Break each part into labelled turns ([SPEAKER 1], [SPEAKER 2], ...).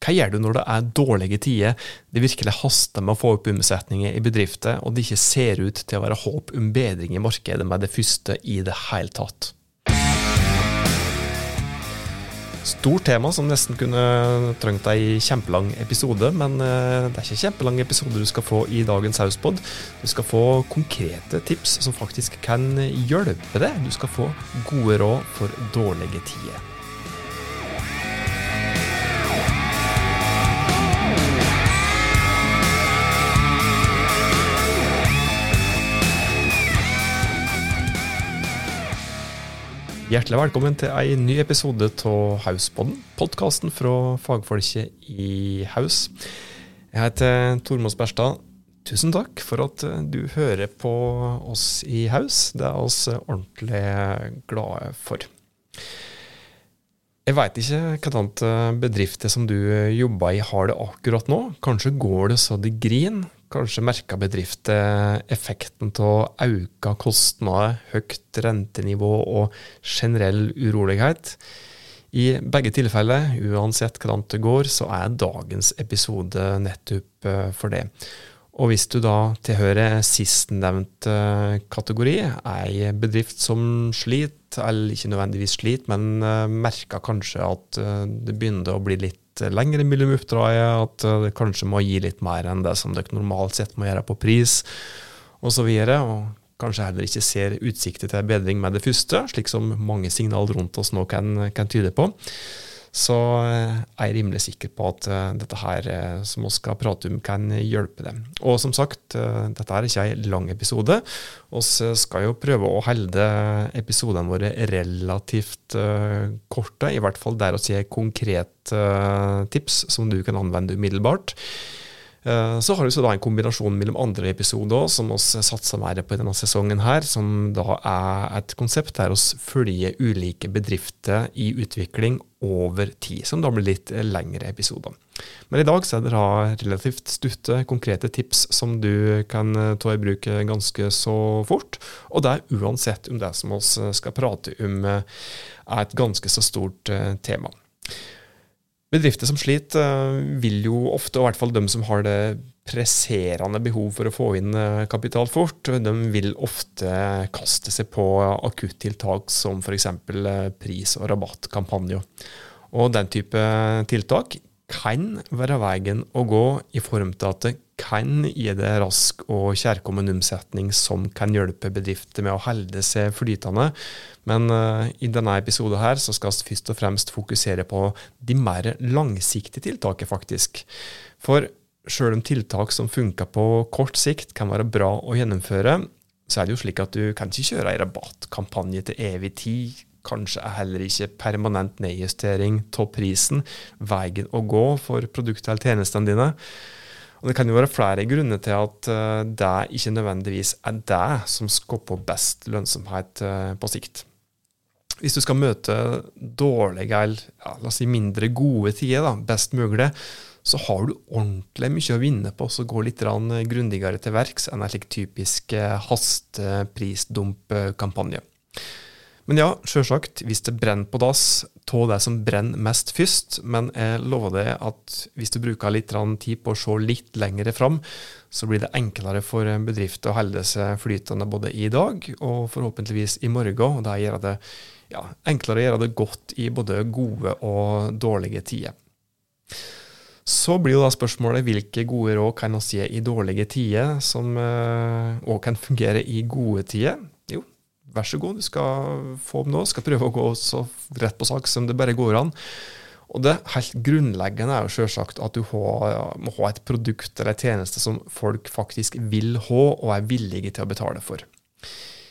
[SPEAKER 1] Hva gjør du når det er dårlige tider, det virkelig haster med å få opp omsetninger i bedrifter, og det ikke ser ut til å være håp om bedring i markedet med det første i det hele tatt? Stort tema som nesten kunne trengt ei kjempelang episode, men eh, det er ikke kjempelang episode du skal få i dagens Hauspod. Du skal få konkrete tips som faktisk kan hjelpe deg. Du skal få gode råd for dårlige tider. Hjertelig velkommen til en ny episode av Hauspodden, podkasten fra fagfolket i Haus. Jeg heter Tormod Sperstad. Tusen takk for at du hører på oss i Haus. Det er oss ordentlig glade for. Jeg veit ikke hvilke bedrifter som du jobber i har det akkurat nå. Kanskje går det så det griner. Kanskje merker bedrifter effekten av økte kostnader, høyt rentenivå og generell urolighet. I begge tilfeller, uansett hvordan det går, så er dagens episode nettopp eh, for det. Og hvis du da tilhører sistnevnte kategori, ei bedrift som sliter, eller ikke nødvendigvis sliter, men eh, merker kanskje at eh, det begynner å bli litt lengre mellom oppdraget, at eh, det kanskje må gi litt mer enn det som dere normalt sett må gjøre på pris, osv. Og, og kanskje heller ikke ser utsikter til bedring med det første, slik som mange signaler rundt oss nå kan, kan tyde på så eh, er jeg rimelig sikker på at uh, dette her uh, som vi skal prate om, kan hjelpe dem. Og som sagt, dette er ikke en lang episode. Vi skal jo prøve å holde episodene våre relativt korte, i hvert fall der å si konkrete tips som du kan anvende umiddelbart. Eh, så har vi en kombinasjon mellom andre episoder som vi satser mer på i denne sesongen, her, som da er et konsept der vi følger ulike bedrifter i utvikling over tid, som da blir litt lengre episoder. Men i dag så er det da relativt stutte, konkrete tips som du kan eh, ta i bruk ganske så fort. Og det er uansett om det som vi skal prate om er et ganske så stort eh, tema. Bedrifter som sliter, eh, vil jo ofte, og i hvert fall de som har det presserende behov for å få inn eh, kapital fort, de vil ofte kaste seg på akuttiltak som f.eks. Eh, pris- og rabattkampanjer. Og den type tiltak kan være veien å gå i form til at kan gi det rask og kjærkommen omsetning som kan hjelpe bedrifter med å holde seg flytende. Men uh, i denne episoden her så skal vi først og fremst fokusere på de mer langsiktige tiltakene, faktisk. For sjøl om tiltak som funker på kort sikt kan være bra å gjennomføre, så er det jo slik at du kan ikke kjøre ei rabattkampanje til evig tid Kanskje er heller ikke permanent nedjustering av prisen veien å gå for produktet eller tjenestene dine. Og Det kan jo være flere grunner til at uh, det ikke nødvendigvis er det som skaper best lønnsomhet uh, på sikt. Hvis du skal møte dårlige eller ja, la oss si mindre gode tider, da, best mulig, så har du ordentlig mye å vinne på å gå litt grundigere til verks enn en slik typisk uh, hasteprisdump-kampanje. Men ja, sjølsagt, hvis det brenner på dass, ta det som brenner mest først. Men jeg lover deg at hvis du bruker litt tid på å se litt lengre fram, så blir det enklere for en bedrift å holde seg flytende både i dag og forhåpentligvis i morgen. og Det gjør det ja, enklere å gjøre det godt i både gode og dårlige tider. Så blir jo da spørsmålet hvilke gode råd kan vi gi i dårlige tider, som òg eh, kan fungere i gode tider vær så god, du skal få dem nå. Skal prøve å gå så rett på sak som det bare går an. Og det helt grunnleggende er jo selvsagt at du må ha et produkt eller en tjeneste som folk faktisk vil ha og er villige til å betale for.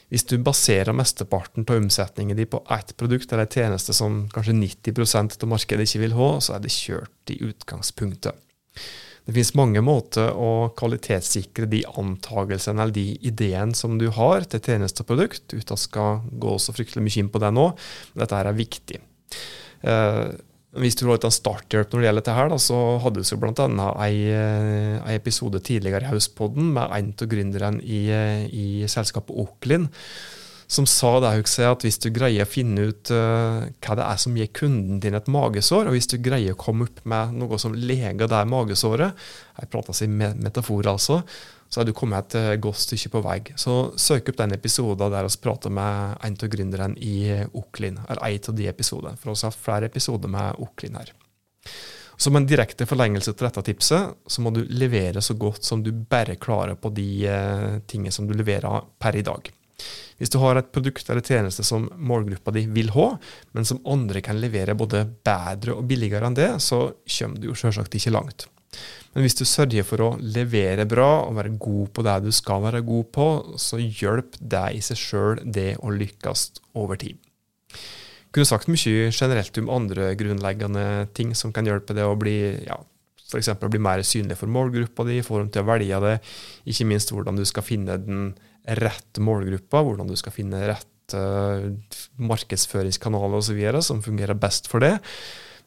[SPEAKER 1] Hvis du baserer mesteparten av omsetningen din på ett produkt eller en tjeneste som kanskje 90 av markedet ikke vil ha, så er det kjørt i utgangspunktet. Det finnes mange måter å kvalitetssikre de antagelsene eller de ideene som du har til tjeneste og produkt, uten å skal gå så fryktelig mye inn på det nå. Men dette her er viktig. Eh, hvis du vil ha litt starthjelp når det gjelder dette, her, da, så hadde vi bl.a. Eh, en episode tidligere i Hauspodden med en av gründerne i, i selskapet Oklin som sa det, jeg, at hvis du greier å finne ut uh, hva det er som gir kunden din et magesår, og hvis du greier å komme opp med noe som leger det magesåret, jeg prater sin metafor altså, så er du kommet et godt stykke på vei. Så søk opp den episoden der vi prater med en av gründerne i Oklin, eller en av de episodene, for vi har flere episoder med Oklin her. Som en direkte forlengelse til dette tipset, så må du levere så godt som du bare klarer på de uh, tingene som du leverer per i dag. Hvis du har et produkt eller tjeneste som målgruppa di vil ha, men som andre kan levere både bedre og billigere enn det, så kommer du jo selvsagt ikke langt. Men hvis du sørger for å levere bra og være god på det du skal være god på, så hjelp det i seg sjøl det å lykkes over tid. Jeg kunne sagt mye generelt om andre grunnleggende ting som kan hjelpe det å bli ja, f.eks. bli mer synlig for målgruppa di, få dem til å velge det, ikke minst hvordan du skal finne den rette målgrupper, hvordan du skal finne rett uh, markedsføringskanaler osv. som fungerer best for det.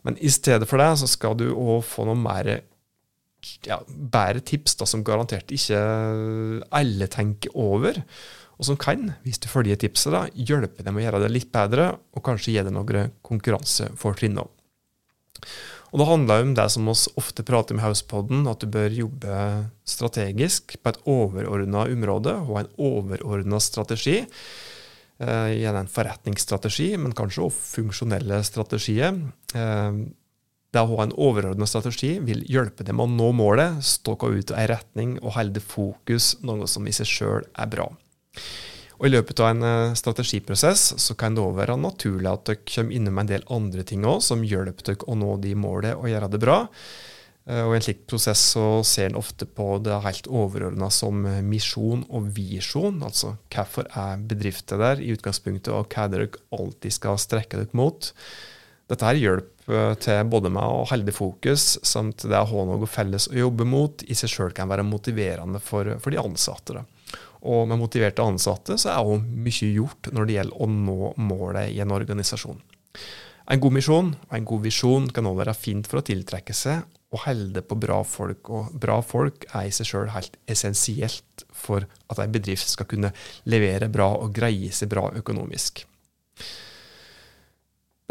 [SPEAKER 1] Men i stedet for det så skal du òg få noe mer ja, bedre tips da, som garantert ikke alle tenker over, og som kan, hvis du følger tipset, da, hjelpe dem å gjøre det litt bedre, og kanskje gi deg noen konkurransefortrinn. Og Det handler om det som vi ofte prater i Hauspodden, at du bør jobbe strategisk på et overordna område og en overordna strategi. Eh, gjerne en forretningsstrategi, men kanskje også funksjonelle strategier. Eh, det å ha en overordna strategi vil hjelpe dem å nå målet, stå ut i retning og holde fokus, noe som i seg sjøl er bra. Og I løpet av en eh, strategiprosess så kan det òg være naturlig at dere kommer innom en del andre ting òg, som hjelper dere å nå de målene og gjøre det bra. Eh, og I en slik prosess så ser en ofte på det helt overordna som misjon og visjon. Altså hvorfor er bedrifter der i utgangspunktet, og hva dere alltid skal strekke dere mot. Dette her hjelper til både med å holde fokus, samt det å ha noe felles å jobbe mot, i seg sjøl kan være motiverende for, for de ansatte. Da. Og med motiverte ansatte så er jo mye gjort når det gjelder å nå målet i en organisasjon. En god misjon og en god visjon kan òg være fint for å tiltrekke seg og holde på bra folk. Og bra folk er i seg sjøl helt essensielt for at en bedrift skal kunne levere bra og greie seg bra økonomisk.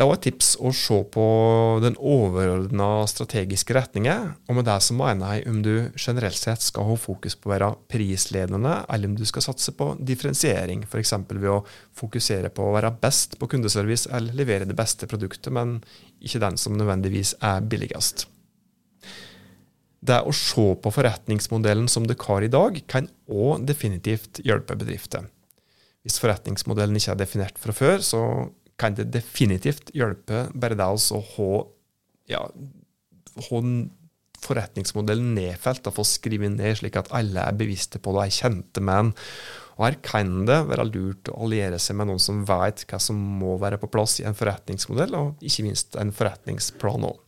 [SPEAKER 1] Det er også et tips å se på den overordna strategiske retningen, og med det så mener jeg om du generelt sett skal ha fokus på å være prisledende, eller om du skal satse på differensiering, f.eks. ved å fokusere på å være best på kundeservice eller levere det beste produktet, men ikke den som nødvendigvis er billigst. Det å se på forretningsmodellen som dere har i dag, kan òg definitivt hjelpe bedrifter. Hvis forretningsmodellen ikke er definert fra før, så kan det definitivt hjelpe bare det å ha, ja, forretningsmodellen nedfelt, å få skrevet ned slik at alle er bevisste på det, er kjente med den. Og Her kan det være lurt å alliere seg med noen som vet hva som må være på plass i en forretningsmodell, og ikke minst en forretningsplan òg.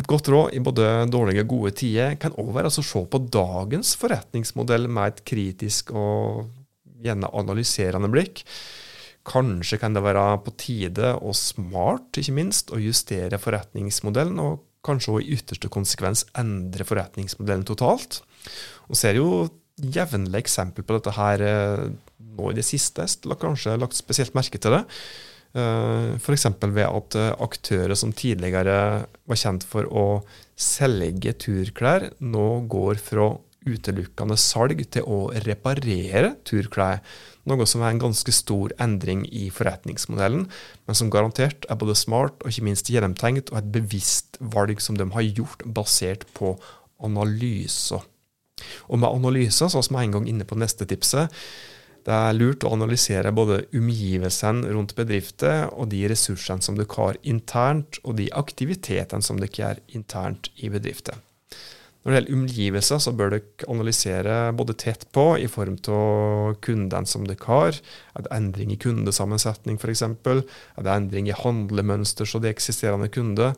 [SPEAKER 1] Et godt råd i både dårlige og gode tider kan òg være å se på dagens forretningsmodell med et kritisk og gjerne analyserende blikk. Kanskje kan det være på tide og smart, ikke minst, å justere forretningsmodellen, og kanskje også i ytterste konsekvens endre forretningsmodellen totalt. Og ser jo jevnlig eksempel på dette her eh, nå i det siste. Jeg har kanskje lagt spesielt merke til det. Eh, F.eks. ved at eh, aktører som tidligere var kjent for å selge turklær, nå går fra utelukkende salg til å reparere turklær. Noe som er en ganske stor endring i forretningsmodellen, men som garantert er både smart og ikke minst gjennomtenkt, og et bevisst valg som de har gjort basert på analyser. Og med analyser, så er vi en gang inne på neste tipset, det er lurt å analysere både omgivelsene rundt bedrifter og de ressursene som dere har internt, og de aktivitetene som dere gjør internt i bedrifter. Når det gjelder omgivelser, så bør dere analysere både tett på i form av kundene som dere har. Er det endring i kundesammensetning f.eks.? Er det endring i handlemønster hos de eksisterende kunder?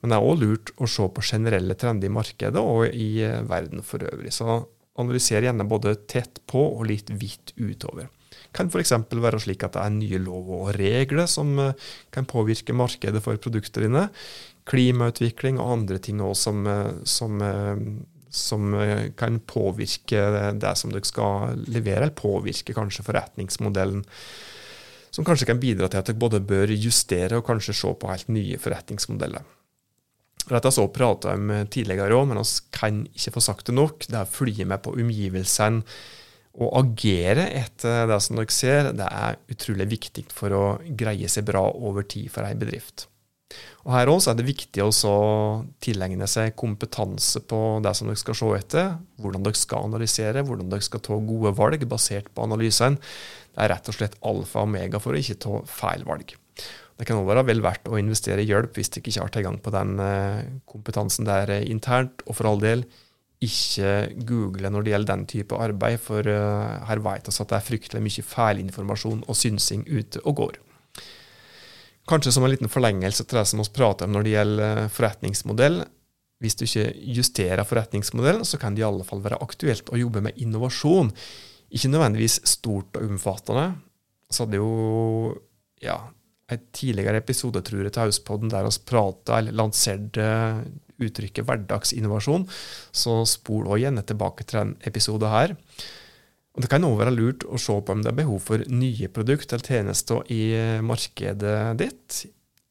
[SPEAKER 1] Men det er òg lurt å se på generelle trender i markedet og i eh, verden for øvrig. Så analyser gjerne både tett på og litt vidt utover. Det kan f.eks. være slik at det er nye lover og regler som eh, kan påvirke markedet for produktene dine klimautvikling og andre ting også som, eh, som, eh, som eh, kan påvirke det som dere skal levere, eller påvirke kanskje forretningsmodellen. Som kanskje kan bidra til at dere både bør justere og kanskje se på helt nye forretningsmodeller. Dette vi prata om tidligere òg, men vi kan ikke få sagt det nok. Det å følge med på omgivelsene og agere etter det som dere ser, det er utrolig viktig for å greie seg bra over tid for ei bedrift. Og Her også er det viktig å tilegne seg kompetanse på det som dere skal se etter. Hvordan dere skal analysere, hvordan dere skal ta gode valg basert på analysene. Det er rett og slett alfa og omega for å ikke ta feil valg. Det kan også være vel verdt å investere i hjelp hvis dere ikke har tilgang på den eh, kompetansen der internt. Og for all del, ikke google når det gjelder den type arbeid, for uh, her vet vi at det er fryktelig mye feilinformasjon og synsing ute og går. Kanskje som en liten forlengelse til det som vi prater om når det gjelder eh, forretningsmodell. Hvis du ikke justerer forretningsmodellen, så kan det i alle fall være aktuelt å jobbe med innovasjon. Ikke nødvendigvis stort og omfattende. Så hadde jo ja, en tidligere episode tror jeg, til Hauspodden der vi prata eller lanserte uttrykket hverdagsinnovasjon, så spol òg gjerne tilbake til den episoden her. Og Det kan også være lurt å se på om det er behov for nye produkter eller tjenester i markedet ditt.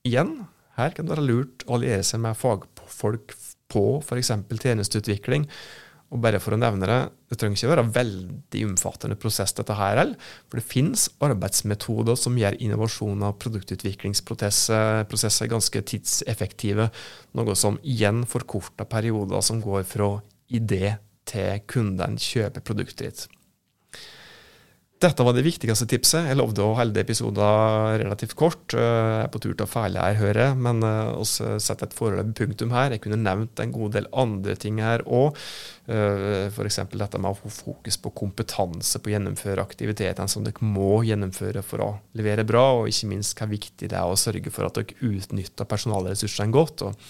[SPEAKER 1] Igjen, her kan det være lurt å alliere seg med fagfolk på f.eks. tjenesteutvikling, og bare for å nevne det, det trenger ikke være veldig omfattende prosess, dette her heller. For det finnes arbeidsmetoder som gjør innovasjon av produktutviklingsprosesser ganske tidseffektive. Noe som igjen forkorter perioder som går fra idé til kunden kjøper produktet ditt. Dette var det viktigste tipset. Jeg lovde å holde episoden relativt kort. Eh, jeg er på tur til å feile her, hører jeg, men vi eh, setter et foreløpig punktum her. Jeg kunne nevnt en god del andre ting her òg. Eh, F.eks. dette med å få fokus på kompetanse på å gjennomføre aktivitetene som dere må gjennomføre for å levere bra, og ikke minst hvor viktig det er å sørge for at dere utnytter personalressursene godt. og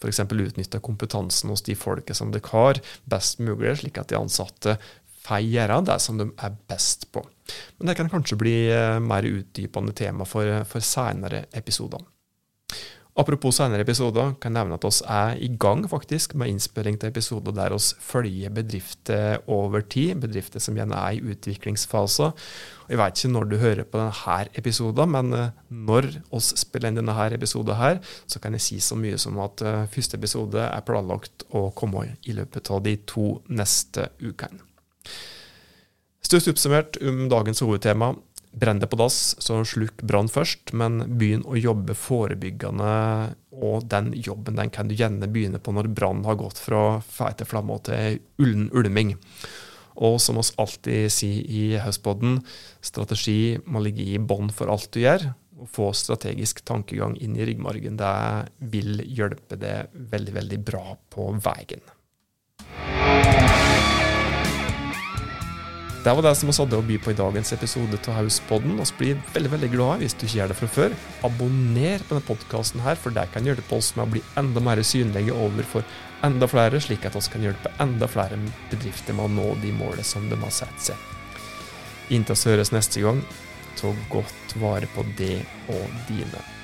[SPEAKER 1] F.eks. utnytte kompetansen hos de folket som dere har, best mulig, slik at de ansatte gjøre det som de er best på. Men det kan kanskje bli eh, mer utdypende tema for, for senere episoder. Apropos senere episoder, kan jeg nevne at vi er i gang faktisk med innspilling til episoder der vi følger bedrifter over tid, bedrifter som gjerne er i utviklingsfaser. Jeg vet ikke når du hører på denne episoden, men eh, når vi spiller inn denne episoden her, så kan jeg si så mye som at eh, første episode er planlagt å komme i løpet av de to neste ukene. Størst oppsummert om dagens hovedtema. Brenn det på dass, så slukk brann først, men begynn å jobbe forebyggende. Og den jobben den kan du gjerne begynne på når brannen har gått fra feite flammer til ullen ulming. Og som oss alltid sier i Høstpodden, strategi må ligge i bånn for alt du gjør. Å få strategisk tankegang inn i ryggmargen, det vil hjelpe deg veldig, veldig bra på veien. Det var det som vi hadde å by på i dagens episode av Hauspodden. Vi blir veldig veldig glade hvis du ikke gjør det fra før. Abonner på denne podkasten, for det kan hjelpe oss med å bli enda mer synlige overfor enda flere, slik at vi kan hjelpe enda flere bedrifter med å nå de målene som de har sett seg. Inntil vi høres neste gang, ta godt vare på det og dine.